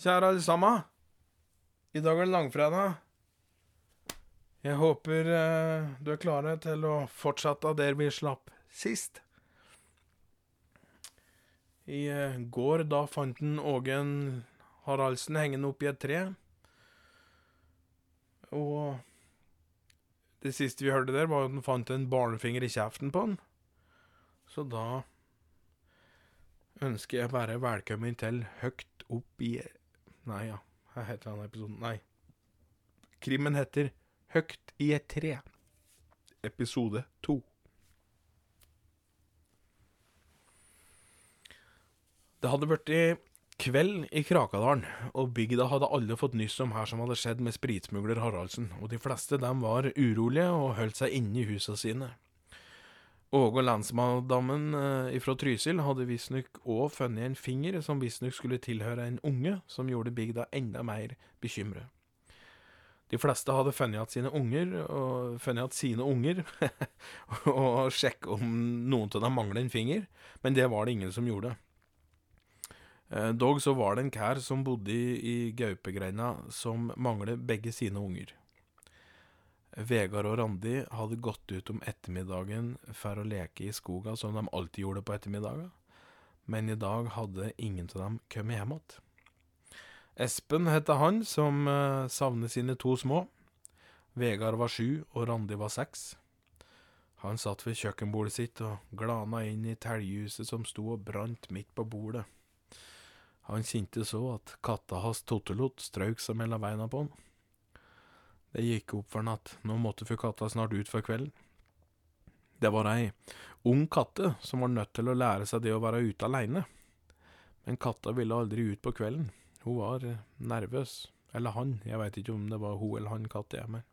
Kjære alle sammen. I dag er det langfredag. Jeg håper eh, du er klare til å fortsette der vi slapp sist. I eh, går da fant en Ågen Haraldsen hengende oppi et tre. Og det siste vi hørte der, var at han fant en barnefinger i kjeften på han. Så da ønsker jeg bare velkommen til Høgt opp i Nei, ja. Hva heter denne episoden? Nei. Krimmen heter Høgt i et tre. Episode to. Det hadde blitt kveld i Krakadalen, og bygda hadde alle fått nyss om her som hadde skjedd med spritsmugler Haraldsen, og de fleste dem var urolige og holdt seg inne i husene sine. Åge og lensmaddammen eh, fra Trysil hadde visstnok òg funnet en finger som visstnok skulle tilhøre en unge, som gjorde bygda enda mer bekymret. De fleste hadde funnet igjen sine unger, og funnet sine unger, og sjekke om noen av dem manglet en finger, men det var det ingen som gjorde. Eh, dog så var det en kær som bodde i Gaupegreina, som manglet begge sine unger. Vegard og Randi hadde gått ut om ettermiddagen for å leke i skoga, som de alltid gjorde på ettermiddager, men i dag hadde ingen av dem kommet hjem igjen. Espen het han som uh, savnet sine to små. Vegard var sju, og Randi var seks. Han satt ved kjøkkenbordet sitt og glana inn i teljehuset som sto og brant midt på bordet. Han kjente så at katta hans Tottelot strøk seg mellom beina på han. Det gikk opp for at nå måtte fru katta snart ut for kvelden. Det var ei ung katte som var nødt til å lære seg det å være ute aleine. Men katta ville aldri ut på kvelden. Hun var nervøs. Eller han, jeg veit ikke om det var hun eller han katt med.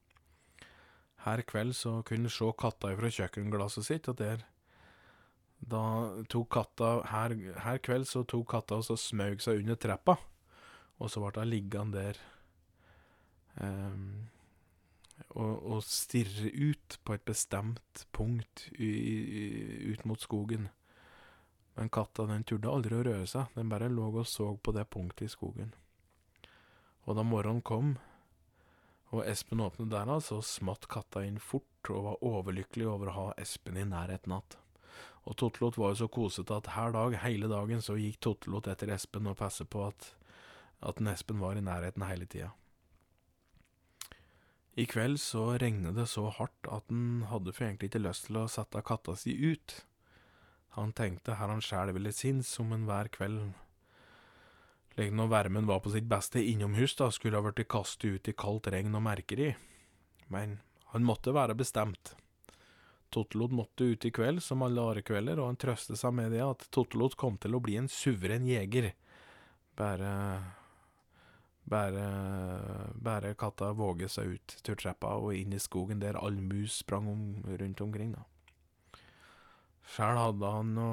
Her kveld så kunne se katta ifra kjøkkenglasset sitt, og der Da tok katta Her, her kveld så tok katta og så smaug seg under trappa, og så ble hun liggende der. Um, og, og stirre ut på et bestemt punkt ut mot skogen. Men katta den turde aldri å røre seg, den bare lå og så på det punktet i skogen. Og da morgenen kom, og Espen åpnet døra, så smatt katta inn fort og var overlykkelig over å ha Espen i nærheten igjen. Og Tottelot var jo så kosete at hver dag, hele dagen, så gikk Tottelot etter Espen og passet på at, at Espen var i nærheten hele tida. I kveld så regnet det så hardt at han hadde for egentlig ikke lyst til å sette katta si ut. Han tenkte her han sjæl ville sinns om en hver kveld. Slik når varmen var på sitt beste innomhus, da skulle ha blitt kastet ut i kaldt regn og merkeri. Men han måtte være bestemt. Tottelot måtte ut i kveld, som alle andre kvelder, og han trøstet seg med det at Tottelot kom til å bli en suveren jeger. Bare bare, bare katta våge seg ut turtrappa og inn i skogen der all mus sprang om, rundt omkring. da. Sjæl hadde han nå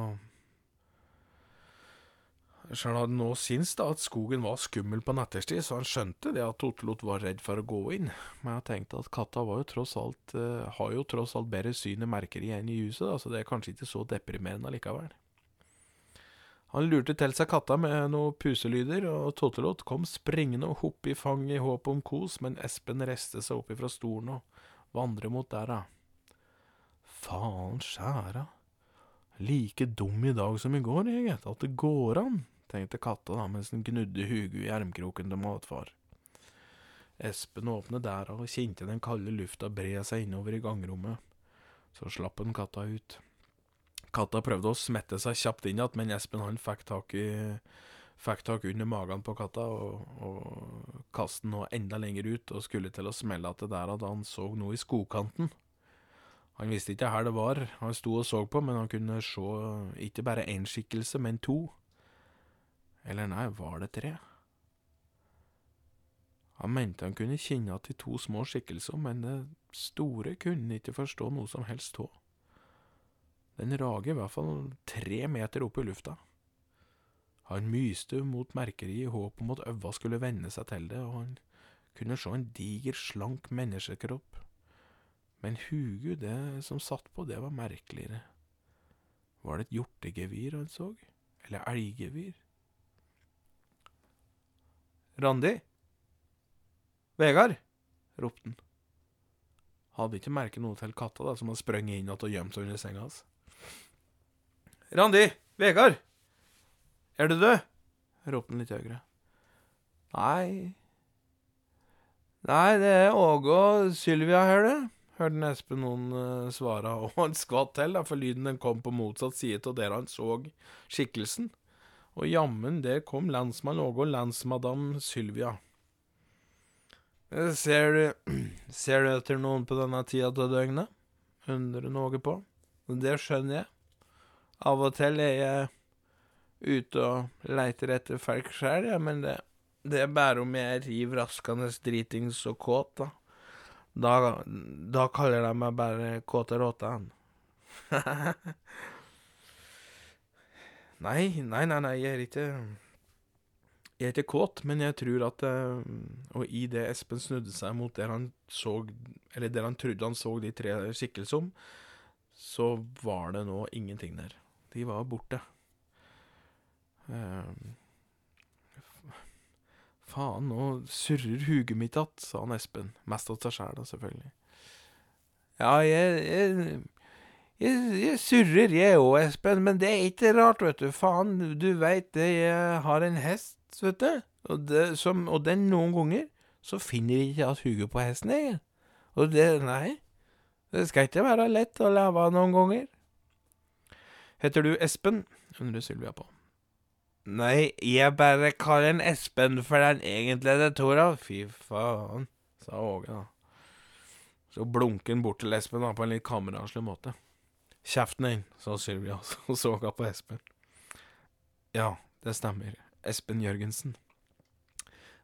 Sjøl hadde nå syntes da at skogen var skummel på natterstid, så han skjønte det at Tottelot var redd for å gå inn. Men jeg tenkte at katta jo alt, uh, har jo tross alt bedre syn i merker enn i huset, da, så det er kanskje ikke så deprimerende likevel. Han lurte til seg katta med noen puselyder, og Tottelot kom springende og hoppe i fanget i håp om kos, men Espen reiste seg opp ifra stolen og vandret mot døra. Faen skjæra, like dum i dag som i går, eget, at det går an, tenkte katta da mens den gnudde huget i ermkroken til matfar. Espen åpnet døra og kjente den kalde lufta bre seg innover i gangrommet. Så slapp han katta ut. Katta prøvde å smette seg kjapt inn igjen, men Espen han fikk tak i Fikk tak under magen på katta og, og kastet den enda lenger ut, og skulle til å smelle til der da han så noe i skogkanten. Han visste ikke her det var han sto og så på, men han kunne se ikke bare én skikkelse, men to. Eller nei, var det tre? Han mente han kunne kjenne til to små skikkelser, men det store kunne ikke forstå noe som helst av. Den rager i hvert fall tre meter opp i lufta. Han myste mot merkeriet i håp om at øva skulle venne seg til det, og han kunne se en diger, slank menneskekropp. Men hugu, det som satt på, det var merkeligere. Var det et hjortegevir han så, eller elggevir? Randi? Vegard? ropte han. Hadde ikke merket noe til katta, da, som han sprunget inn igjen og gjemte seg under senga hans. Randi! Vegard! Er du død? ropte han litt høyere. Nei Nei, det er Åge og Sylvia her, det, hørte Espen noen uh, svare, og han skvatt til, da, for lyden den kom på motsatt side av der han så skikkelsen. Og jammen, der kom lensmann Åge og lensmadam Sylvia. Ser du Ser du etter noen på denne tida av døgnet? undrer Åge på. Det skjønner jeg. Av og til er jeg ute og leiter etter folk sjøl, ja, men det, det, er bare om jeg er riv raskende dritings og kåt, da. Da, da kaller de meg bare Kåte Råtan. nei, nei, nei, nei, jeg er ikke Jeg er ikke kåt, men jeg tror at eh, Og i det Espen snudde seg mot der han så Eller der han trodde han så de tre skikkelsene om, så var det nå ingenting der. De var borte. Uh, faen, nå surrer huget mitt att, sa han Espen. Mest av seg sjæl, selvfølgelig. Ja, jeg, jeg, jeg, jeg surrer, jeg òg, Espen, men det er ikke rart, vet du. Faen, du veit det, jeg har en hest, vet du. Og, det, som, og den noen ganger så finner jeg ikke igjen huget på hesten, jeg. Og det, nei, det skal ikke være lett å leve noen ganger. Heter du Espen? undrer Sylvia på. Nei, jeg bare kaller den Espen for den egentlige det, Tora. Fy faen, sa Åge da. Så blunker han bort til Espen da, på en litt kameraslig måte. Kjeften din, sa Sylvia og så hun på Espen. Ja, det stemmer. Espen Jørgensen.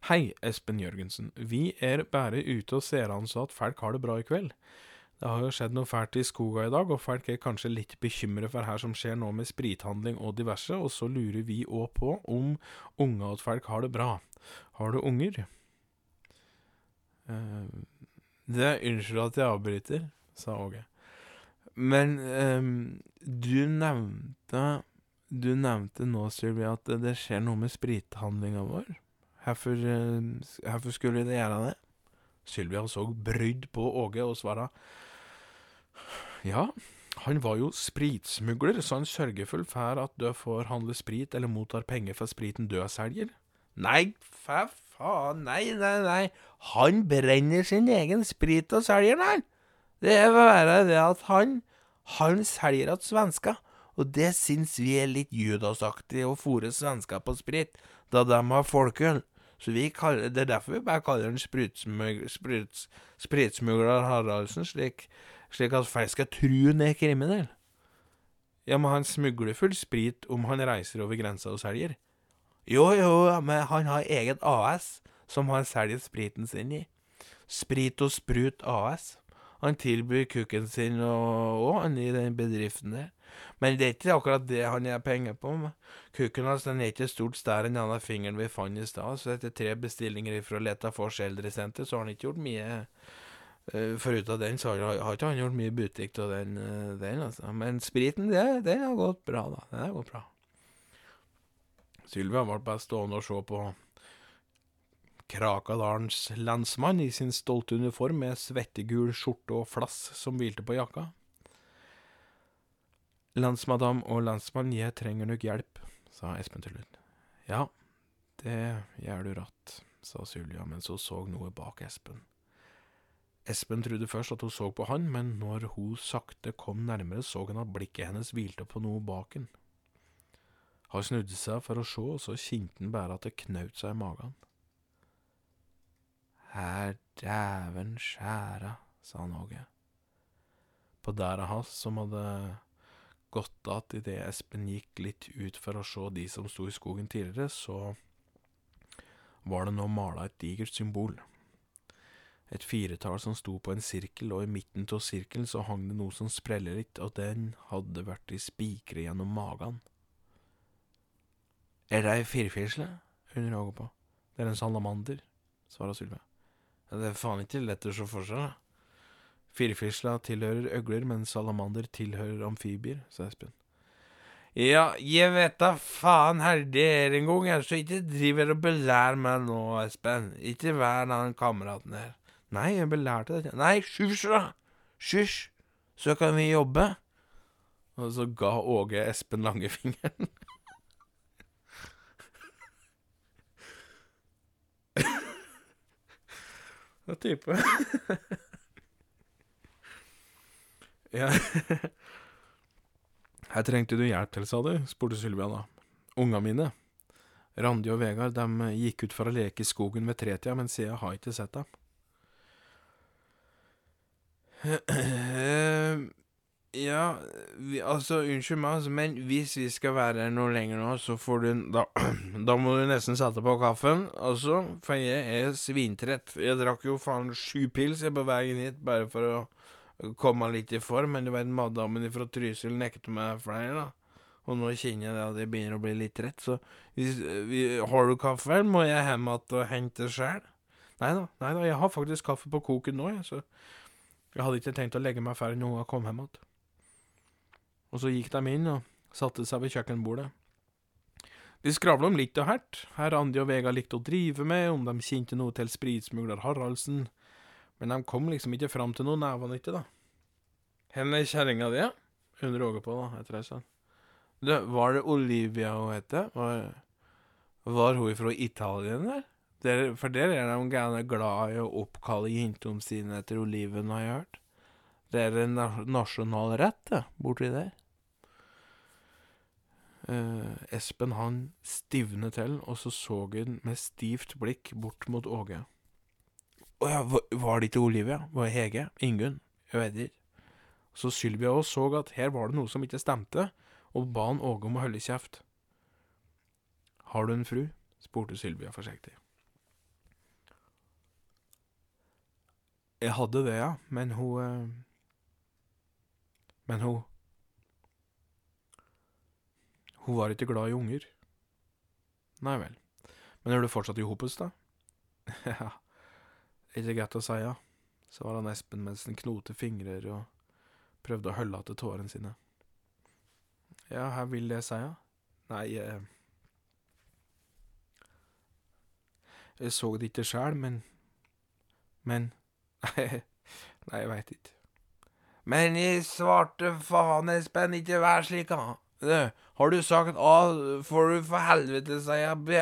Hei, Espen Jørgensen. Vi er bare ute og ser an så at folk har det bra i kveld. Det har jo skjedd noe fælt i skoga i dag, og folk er kanskje litt bekymra for her som skjer nå med sprithandling og diverse, og så lurer vi òg på om unga og folk har det bra. Har du unger? Uh, det Unnskyld at jeg avbryter, sa Åge. Men um, du nevnte Du nevnte nå, Sylvia, at det skjer noe med sprithandlinga vår. Hvorfor, uh, skulle det gjøre det? Sylvia så brydd på Åge og svara ja, han var jo spritsmugler, så han sørger full for at du får handle sprit eller mottar penger for spriten du selger. Nei, fæ faen, nei, nei, nei, han brenner sin egen sprit og selger den. Det er bare det at han, han selger til svensker, og det syns vi er litt judasaktig å fòre svensker på sprit, da de har folkeøl. Så kaller, Det er derfor vi bare kaller han spritsmugler Haraldsen, slik slik at folk skal tru han er kriminell. Ja, men han smugler full sprit om han reiser over grensa og selger. Jo, jo, men han har eget AS som han selger spriten sin i. Sprit og Sprut AS. Han tilbyr kukken sin og, han i den bedriften der. Men det er ikke akkurat det han har penger på. Kukken hans den er ikke stort større enn denne fingeren vi fant i stad, så etter tre bestillinger fra Leta Fors eldresenter, så har han ikke gjort mye Foruten den, så har, har ikke han gjort mye butikk av den, uh, den, altså. Men spriten, det, den har gått bra, da. Den har gått bra. Sylvia ble bare stående og se på Krakadalens lensmann i sin stolte uniform med svettegul skjorte og flass som hvilte på jakka. Lensmadam og lensmann, jeg trenger nok hjelp, sa Espen til slutt. Ja, det gjør du ratt, sa Sylvia mens hun så noe bak Espen. Espen trodde først at hun så på han, men når hun sakte kom nærmere, så han at blikket hennes hvilte på noe bak han. Han snudde seg for å se, og så kjente han bare at det knaut seg i magen. Her dæven skjæra, sa han Åge. På dæra hans, som hadde gått att idet Espen gikk litt ut for å se de som sto i skogen tidligere, så var det nå mala et digert symbol et firetall som sto på en sirkel, og i midten av sirkelen så hang det noe som spreller litt, og den hadde vært i spikre gjennom magen. Er det ei firfisle? hun rager på. Det er en salamander, svarer Sylvia. Ja, det er faen ikke lett å se for seg, da. Firfisla tilhører øgler, men salamander tilhører amfibier, sa Espen. Ja, jeg vet da faen her det er en gang, så ikke driver og belærer meg nå, Espen. Ikke vær den kameraten her. Nei, jeg belærte deg ikke. Nei, hysj, da! Hysj, så kan vi jobbe. Og så ga Åge Espen langefingeren. Det er type. ja. Her trengte du hjelp til, sa du, spurte Sylvia da. Unga mine, Randi og Vegard, de gikk ut for å leke i skogen ved tretida, men jeg har ikke sett dem. Ja, vi, altså, unnskyld meg, altså, men hvis vi skal være her noe lenger nå, så får du Da, da må du nesten sette på kaffen, altså, for jeg er svintrett. Jeg drakk jo faen sju pils jeg på veien hit bare for å komme litt i form, men du vet, madammen fra Trysil nekter meg flere, da. Og nå kjenner jeg at jeg begynner å bli litt trett, så hvis, vi, har du kaffe, må jeg hjem igjen og hente sjøl? Nei da, nei da, jeg har faktisk kaffe på koken nå, jeg, så jeg hadde ikke tenkt å legge meg før noen kom hjem igjen. Og så gikk de inn og satte seg ved kjøkkenbordet. De skravla om litt og hert, her Andi og Vega likte å drive med, om de kjente noe til spritsmugler Haraldsen, men de kom liksom ikke fram til noe nevanyttig, da. Hvor er kjerringa di, undrer Åge på, da, etter ei stund. Du, var det Olivia hun het? Var, var hun fra Italien, eller? Der, for der er de gærne glad i å oppkalle jentene sine etter oliven, har jeg hørt. Det er en nasjonal rett, det, borti der. Uh, Espen han stivnet til, og så så han med stivt blikk bort mot Åge. Å ja, var det ikke Olivia? Var det Hege? Ingunn? Jeg vet ikke. Så Sylvia òg så at her var det noe som ikke stemte, og ba han Åge om å holde kjeft. Har du en fru? spurte Sylvia forsiktig. Jeg hadde det, ja, men hun uh, Men hun Hun var ikke glad i unger. Nei vel. Men er du fortsatt i hopus, da? ja, ikke greit å si, ja, Så var han Espen mens han knoter fingrer og prøvde å holde til tårene sine. Ja, her vil det si, ja? Nei, jeg Jeg så det ikke sjæl, men Men Nei, jeg veit ikke. Men i svarte faen, Espen, ikke vær slik, da. Har du sagt A, får du for helvete si B.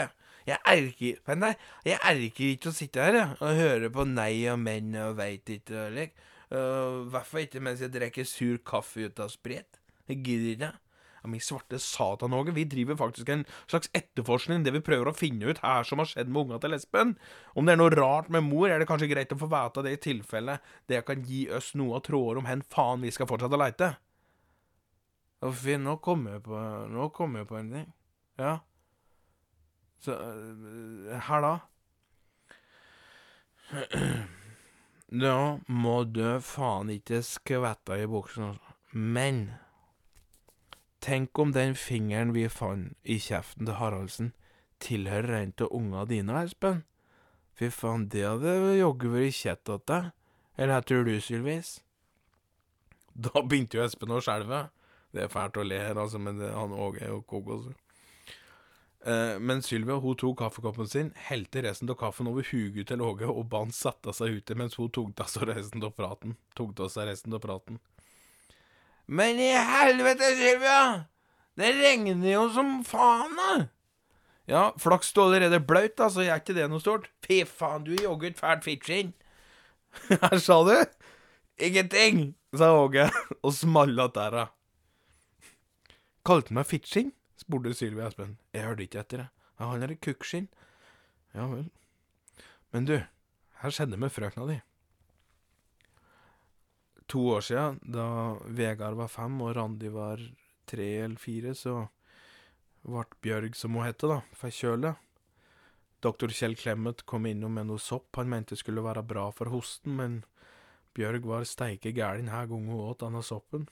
Jeg erker Men nei, jeg erker ikke å sitte her jeg, og høre på nei og men og veit ikke og lik. Uh, Hvorfor ikke mens jeg drikker sur kaffe ut av sprit? Jeg gidder ikke. Min svarte satan, Åge, vi driver faktisk en slags etterforskning, det vi prøver å finne ut her som har skjedd med unga til Espen. Om det er noe rart med mor, er det kanskje greit å få vite det i tilfelle det kan gi oss noe av tråder om hen faen vi skal fortsette å leite. Fy, nå kommer jeg på Nå kommer jeg på en ting. Ja. Så uh, Her, da? Da må du faen ikke skvette i buksen, altså. Men tenk om den fingeren vi fant i kjeften til Haraldsen, tilhører en av unga dine, Espen? Fy faen, det hadde jaggu vært kjett åt deg. Eller hva tror du, Sylvis? Da begynte jo Espen å skjelve. Det er fælt å le her, altså, men det, han Åge er jo kokos. Eh, men Sylvia hun tok kaffekoppen sin, helte resten av kaffen over huget til Åge og ba han sette seg ute mens hun tok av seg resten av praten. Tok av seg resten av praten. Men i helvete, Sylvia! Det regner jo som faen, da! Ja, flaks du allerede er blaut, da, så er ikke det noe stort. Fy faen, du er jaggu fælt fittskinn. Her sa du? Ingenting, sa Åge og smalla da. Kalte han meg fittskinn? spurte Sylvia Espen. Jeg hørte ikke etter, jeg. Ja, han er kukkskinn. Ja vel. Men du, her skjedde det med frøkna di. To år siden, da Vegard var fem og Randi var tre eller fire, så ble Bjørg, som hun heter, da, forkjøla. Doktor Kjell Clemet kom innom med noe sopp han mente skulle være bra for hosten, men Bjørg var steike gæren denne gangen hun åt denne soppen.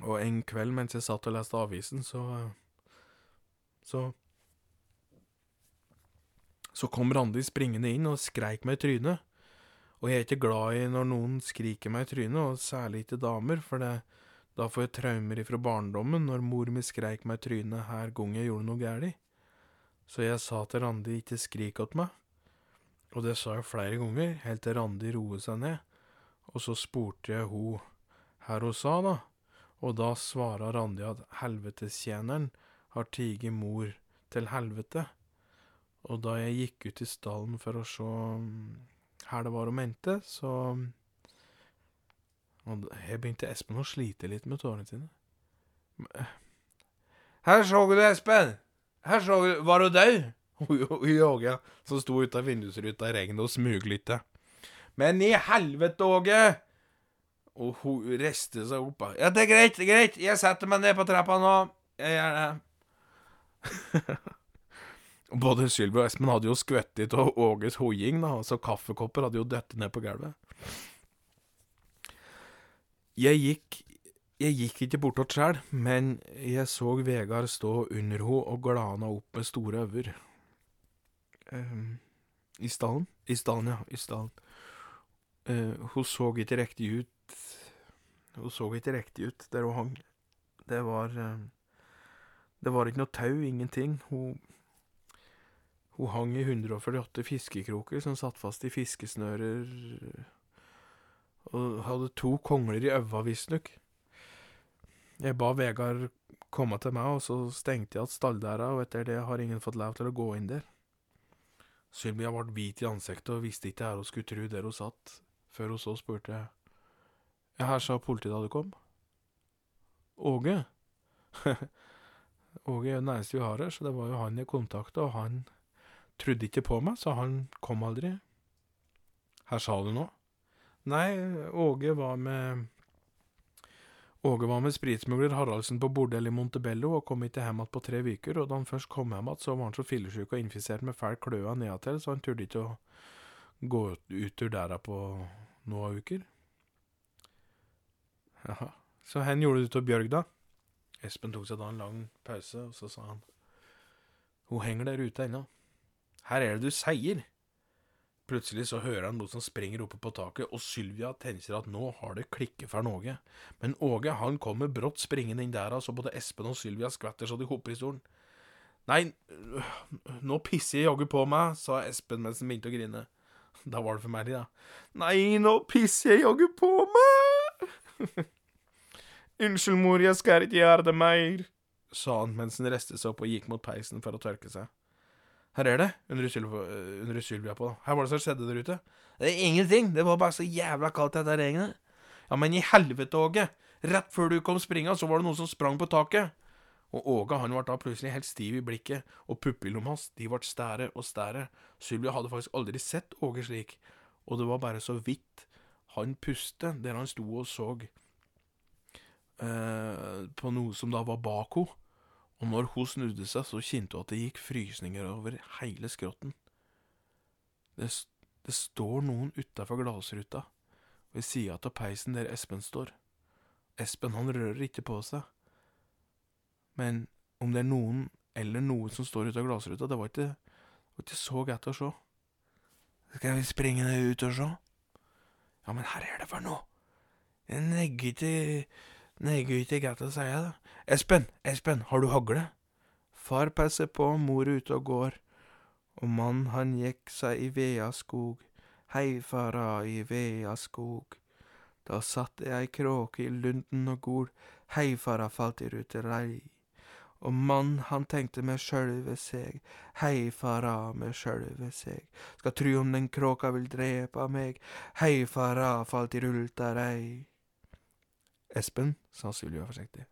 Og en kveld mens jeg satt og leste avisen, så Så Så kom Randi springende inn og skreik meg i trynet. Og jeg er ikke glad i når noen skriker meg i trynet, og særlig ikke damer, for det, Da får jeg traumer ifra barndommen når mor mi skreik meg i trynet hver gang jeg gjorde noe galt. Så jeg sa til Randi ikke skrik åt meg, og det sa jeg flere ganger, helt til Randi roet seg ned. Og så spurte jeg ho her hun sa, da, og da svara Randi at helvetestjeneren har tiget mor til helvete. Og da jeg gikk ut i stallen for å se her det var hun mente, så Og her begynte Espen å slite litt med tårene sine. Her så du, Espen! Her så du Var du død? Åge, som sto ute av vindusruta i regnet og smuglytte. Men i helvete, Åge! Og hun reiste seg opp. Ja, det er greit, det er greit. Jeg setter meg ned på trappa nå. Jeg gjør det. Både Sylvi og Espen hadde jo skvettet og Åges hoiing, da, så kaffekopper hadde jo døtt ned på gulvet. Jeg gikk Jeg gikk ikke bortåt sjæl, men jeg så Vegard stå under henne og glana opp med store øyne. Um, I stallen? I stallen, ja. I stallen. Uh, hun så ikke riktig ut Hun så ikke riktig ut der hun hang. Det var uh, Det var ikke noe tau, ingenting. Hun Hun hang i 148 fiskekroker som satt fast i fiskesnører, og hadde to kongler i øva, visstnok. Jeg ba Vegard komme til meg, og så stengte jeg igjen stalldæra, og etter det har ingen fått lov til å gå inn der. Sylvia ble hvit i ansiktet og visste ikke her hun skulle tro der hun satt, før hun så spurte Ja, her sa politiet da du kom. Åge? Åge er den eneste vi har her, så det var jo han jeg kontakta, og han trodde ikke på meg, så han kom aldri. Her sa du noe? Nei, Åge var med Åge var med spritsmugler Haraldsen på bordell i Montebello og kom ikke hjem igjen på tre uker, og da han først kom hjem igjen, så var han så fyllesyk og infisert med fæl kløa nedatil, så han turde ikke å gå ut ur dæra på noen uker. Jaha, så hen gjorde du til Bjørg, da? Espen tok seg da en lang pause, og så sa han, hun henger der ute ennå. Her er det du sier. Plutselig så hører han noe som springer oppe på taket, og Sylvia tenker at nå har det klikket for Åge. Men Åge han kommer brått springende inn der, så både Espen og Sylvia skvetter så de hopper i stolen. Nei, nå pisser jeg jaggu på meg, sa Espen mens han begynte å grine. Da var det for meg, da. Nei, nå pisser jeg jaggu på meg! Unnskyld, mor, jeg skal ikke gjøre det mer, sa han mens han reiste seg opp og gikk mot peisen for å tørke seg. Her er det, Under, Sylvia, på på. Her var det som skjedde der ute. Det er ingenting, det var bare så jævla kaldt dette regnet. Ja, men i helvete, Åge. Rett før du kom springa, så var det noen som sprang på taket. Og Åge han ble da plutselig helt stiv i blikket, og pupillene hans de ble stære og stære. Sylvia hadde faktisk aldri sett Åge slik, og det var bare så vidt han puste der han sto og så eh, på noe som da var bak henne. Og når hun snudde seg, så kjente hun at det gikk frysninger over hele skrotten. Det, det står noen utafor glassruta, ved sida av peisen der Espen står. Espen han rører ikke på seg. Men om det er noen eller noe som står ute av glassruta, det var ikke, var ikke så greit å se. Skal vi springe ned ut og se? Ja, men her er det for noe. Jeg negger ikke Nei, gud, ikke godt å si det. Espen, Espen, har du hagle? Far passer på, mor er ute og går, og mann han gikk seg i vea skog, hei fara i vea skog. Da satt ei kråke i lunden og gol, hei fara falt i ruterei. Og mann han tenkte med sjølve seg, hei fara med sjølve seg, skal tru om den kråka vil drepa meg, hei fara falt i rultarei. Espen, sa Sylvia forsiktig.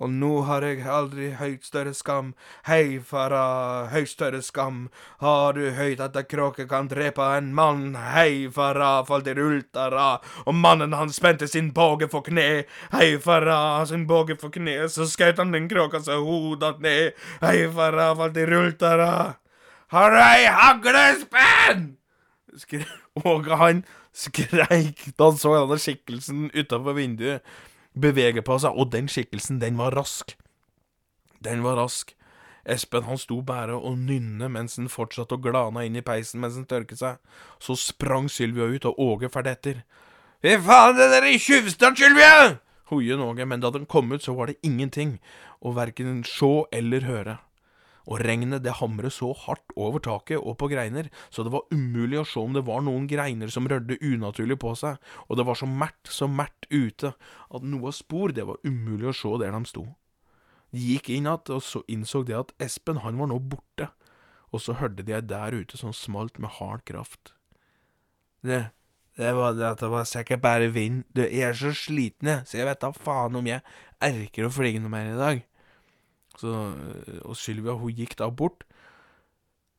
Og nå har jeg aldri høyt større skam, hei fara, høyt større skam, har du høyt at ei kråke kan drepe en mann, hei fara, falt i rultara, og mannen han spente sin båge for kne, hei fara, sin båge for kne, så skjøt han den kråka så hodet ned, hei fara, falt i rultara. Har ei hagle, Espen? Åge han skreik da han så denne skikkelsen utafor vinduet bevege på seg, og den skikkelsen, den var rask. Den var rask. Espen han sto bare og nynne mens han fortsatte å glana inn i peisen mens han tørket seg. Så sprang Sylvia ut, og Åge fulgte etter. Fy faen, det der er tjuvstart, Sylvia! hoie Åge, men da den kom ut, så var det ingenting å verken se eller høre. Og regnet det hamret så hardt over taket og på greiner, så det var umulig å se om det var noen greiner som rørte unaturlig på seg, og det var så mært, så mært ute, at noe av spor det var umulig å se der de sto. De gikk inn igjen og så innså det at Espen han var nå borte, og så hørte de ei der ute som smalt med hard kraft. Det, det var det at det var sikkert bare vind, du, jeg er så sliten, jeg, så jeg vet da faen om jeg erker å flyge noe mer i dag. Så, og Sylvia hun gikk da bort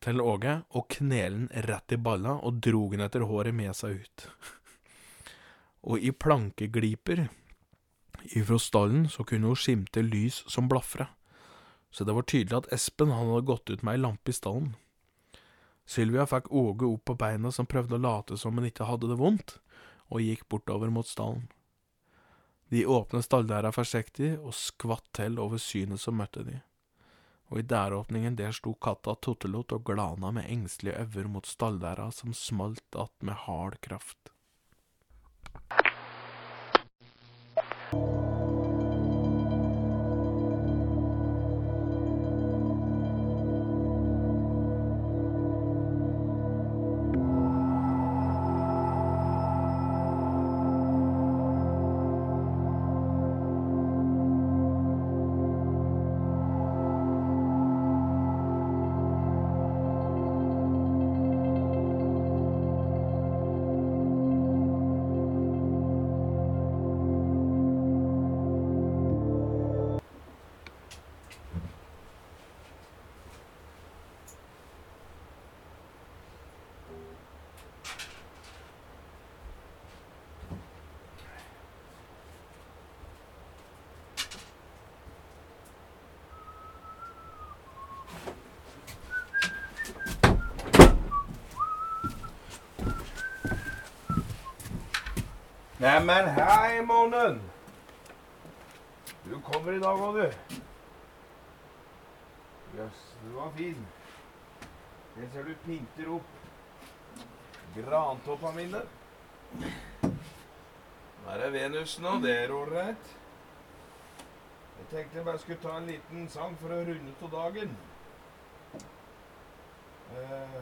til Åge og knelen rett i balla og drog han etter håret med seg ut. og i plankegliper ifra stallen så kunne hun skimte lys som blafra, så det var tydelig at Espen han hadde gått ut med ei lampe i stallen. Sylvia fikk Åge opp på beina som prøvde å late som han ikke hadde det vondt, og gikk bortover mot stallen. De åpnet stalldæra forsiktig og skvatt til over synet som møtte de. Og i døråpningen der sto katta Tottelot og glana med engstelige øyne mot stalldæra som smalt att med hard kraft. Neimen, hei, Månen. Du kommer i dag òg, du. Jøss, du var fin. Jeg ser du pynter opp grantoppa mine. Der er Venus nå, det er ålreit. Jeg tenkte jeg bare skulle ta en liten sang for å runde av dagen. Eh,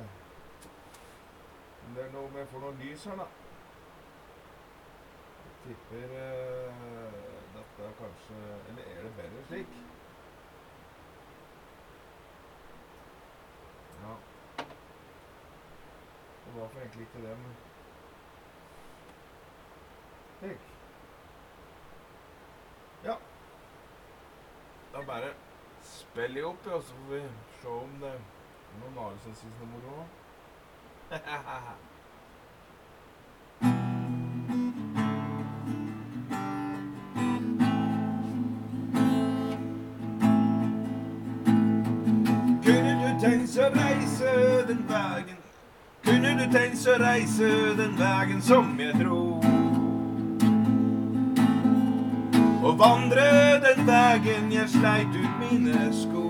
det er noe med å få noe lys her, da. Tipper eh, dette er kanskje Eller er det bedre slik? Ja. Det var for egentlig ikke det, men Slik. Ja. Da bare spiller jeg opp, og så får vi se om det er noen andre som syns noe moro du tenkt å reise den veien som jeg dro? Og vandre den veien jeg sleit ut mine sko?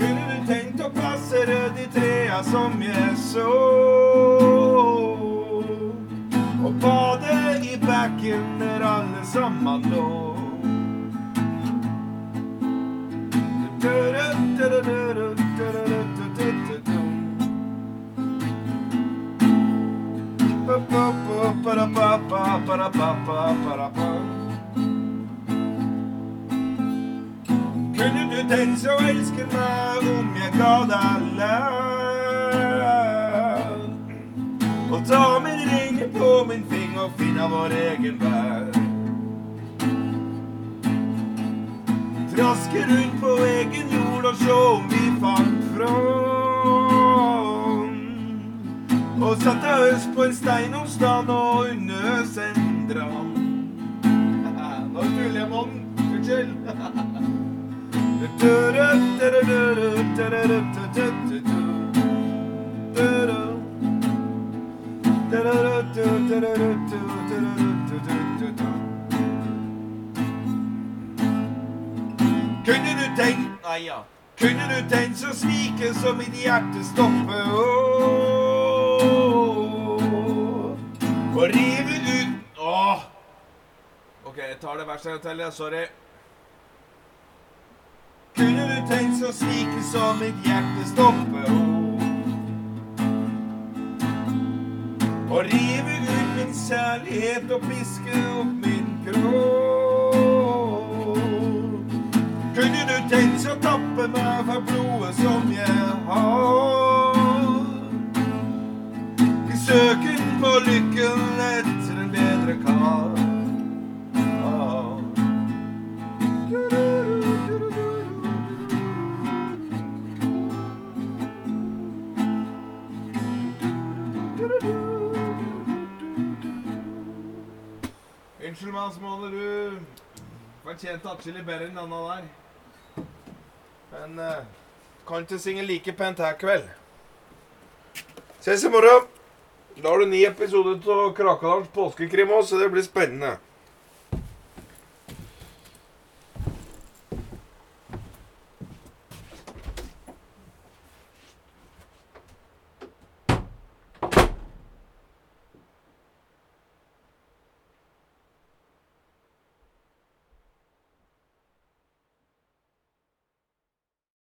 Kunne du tenkt å plassere de trea som jeg så? Og bade i bekken der alle sammen lå? Kunne du tenkt å elske meg om jeg ga deg land? Og ta min ring på min finger og finne vår egen vær? Traske rundt på egen jord og se Og satte øst på en steinomstand og under oss en dram. Nå tuller jeg, mann. Unnskyld. Kunne du tenkt Nei, ja. Kunne du tenkt så svike som mitt hjerte stopper Åh, Og rive ut Åh, det verste ja, Sorry. Kunne du tenkt så svike så mitt hjerte stopper opp? Og rive ut min kjærlighet og piske opp min kropp? Kunne du tenkt så tappe meg for blodet som jeg har? Søken på lykken etter en bedre kar. Unnskyld meg, Småle, du fortjente atskillig bedre enn denne der. Men uh, kan ikke synge like pent her kveld. Ses i morgen. Da har du ni episoder av Krakadalens påskekrim òg, så det blir spennende.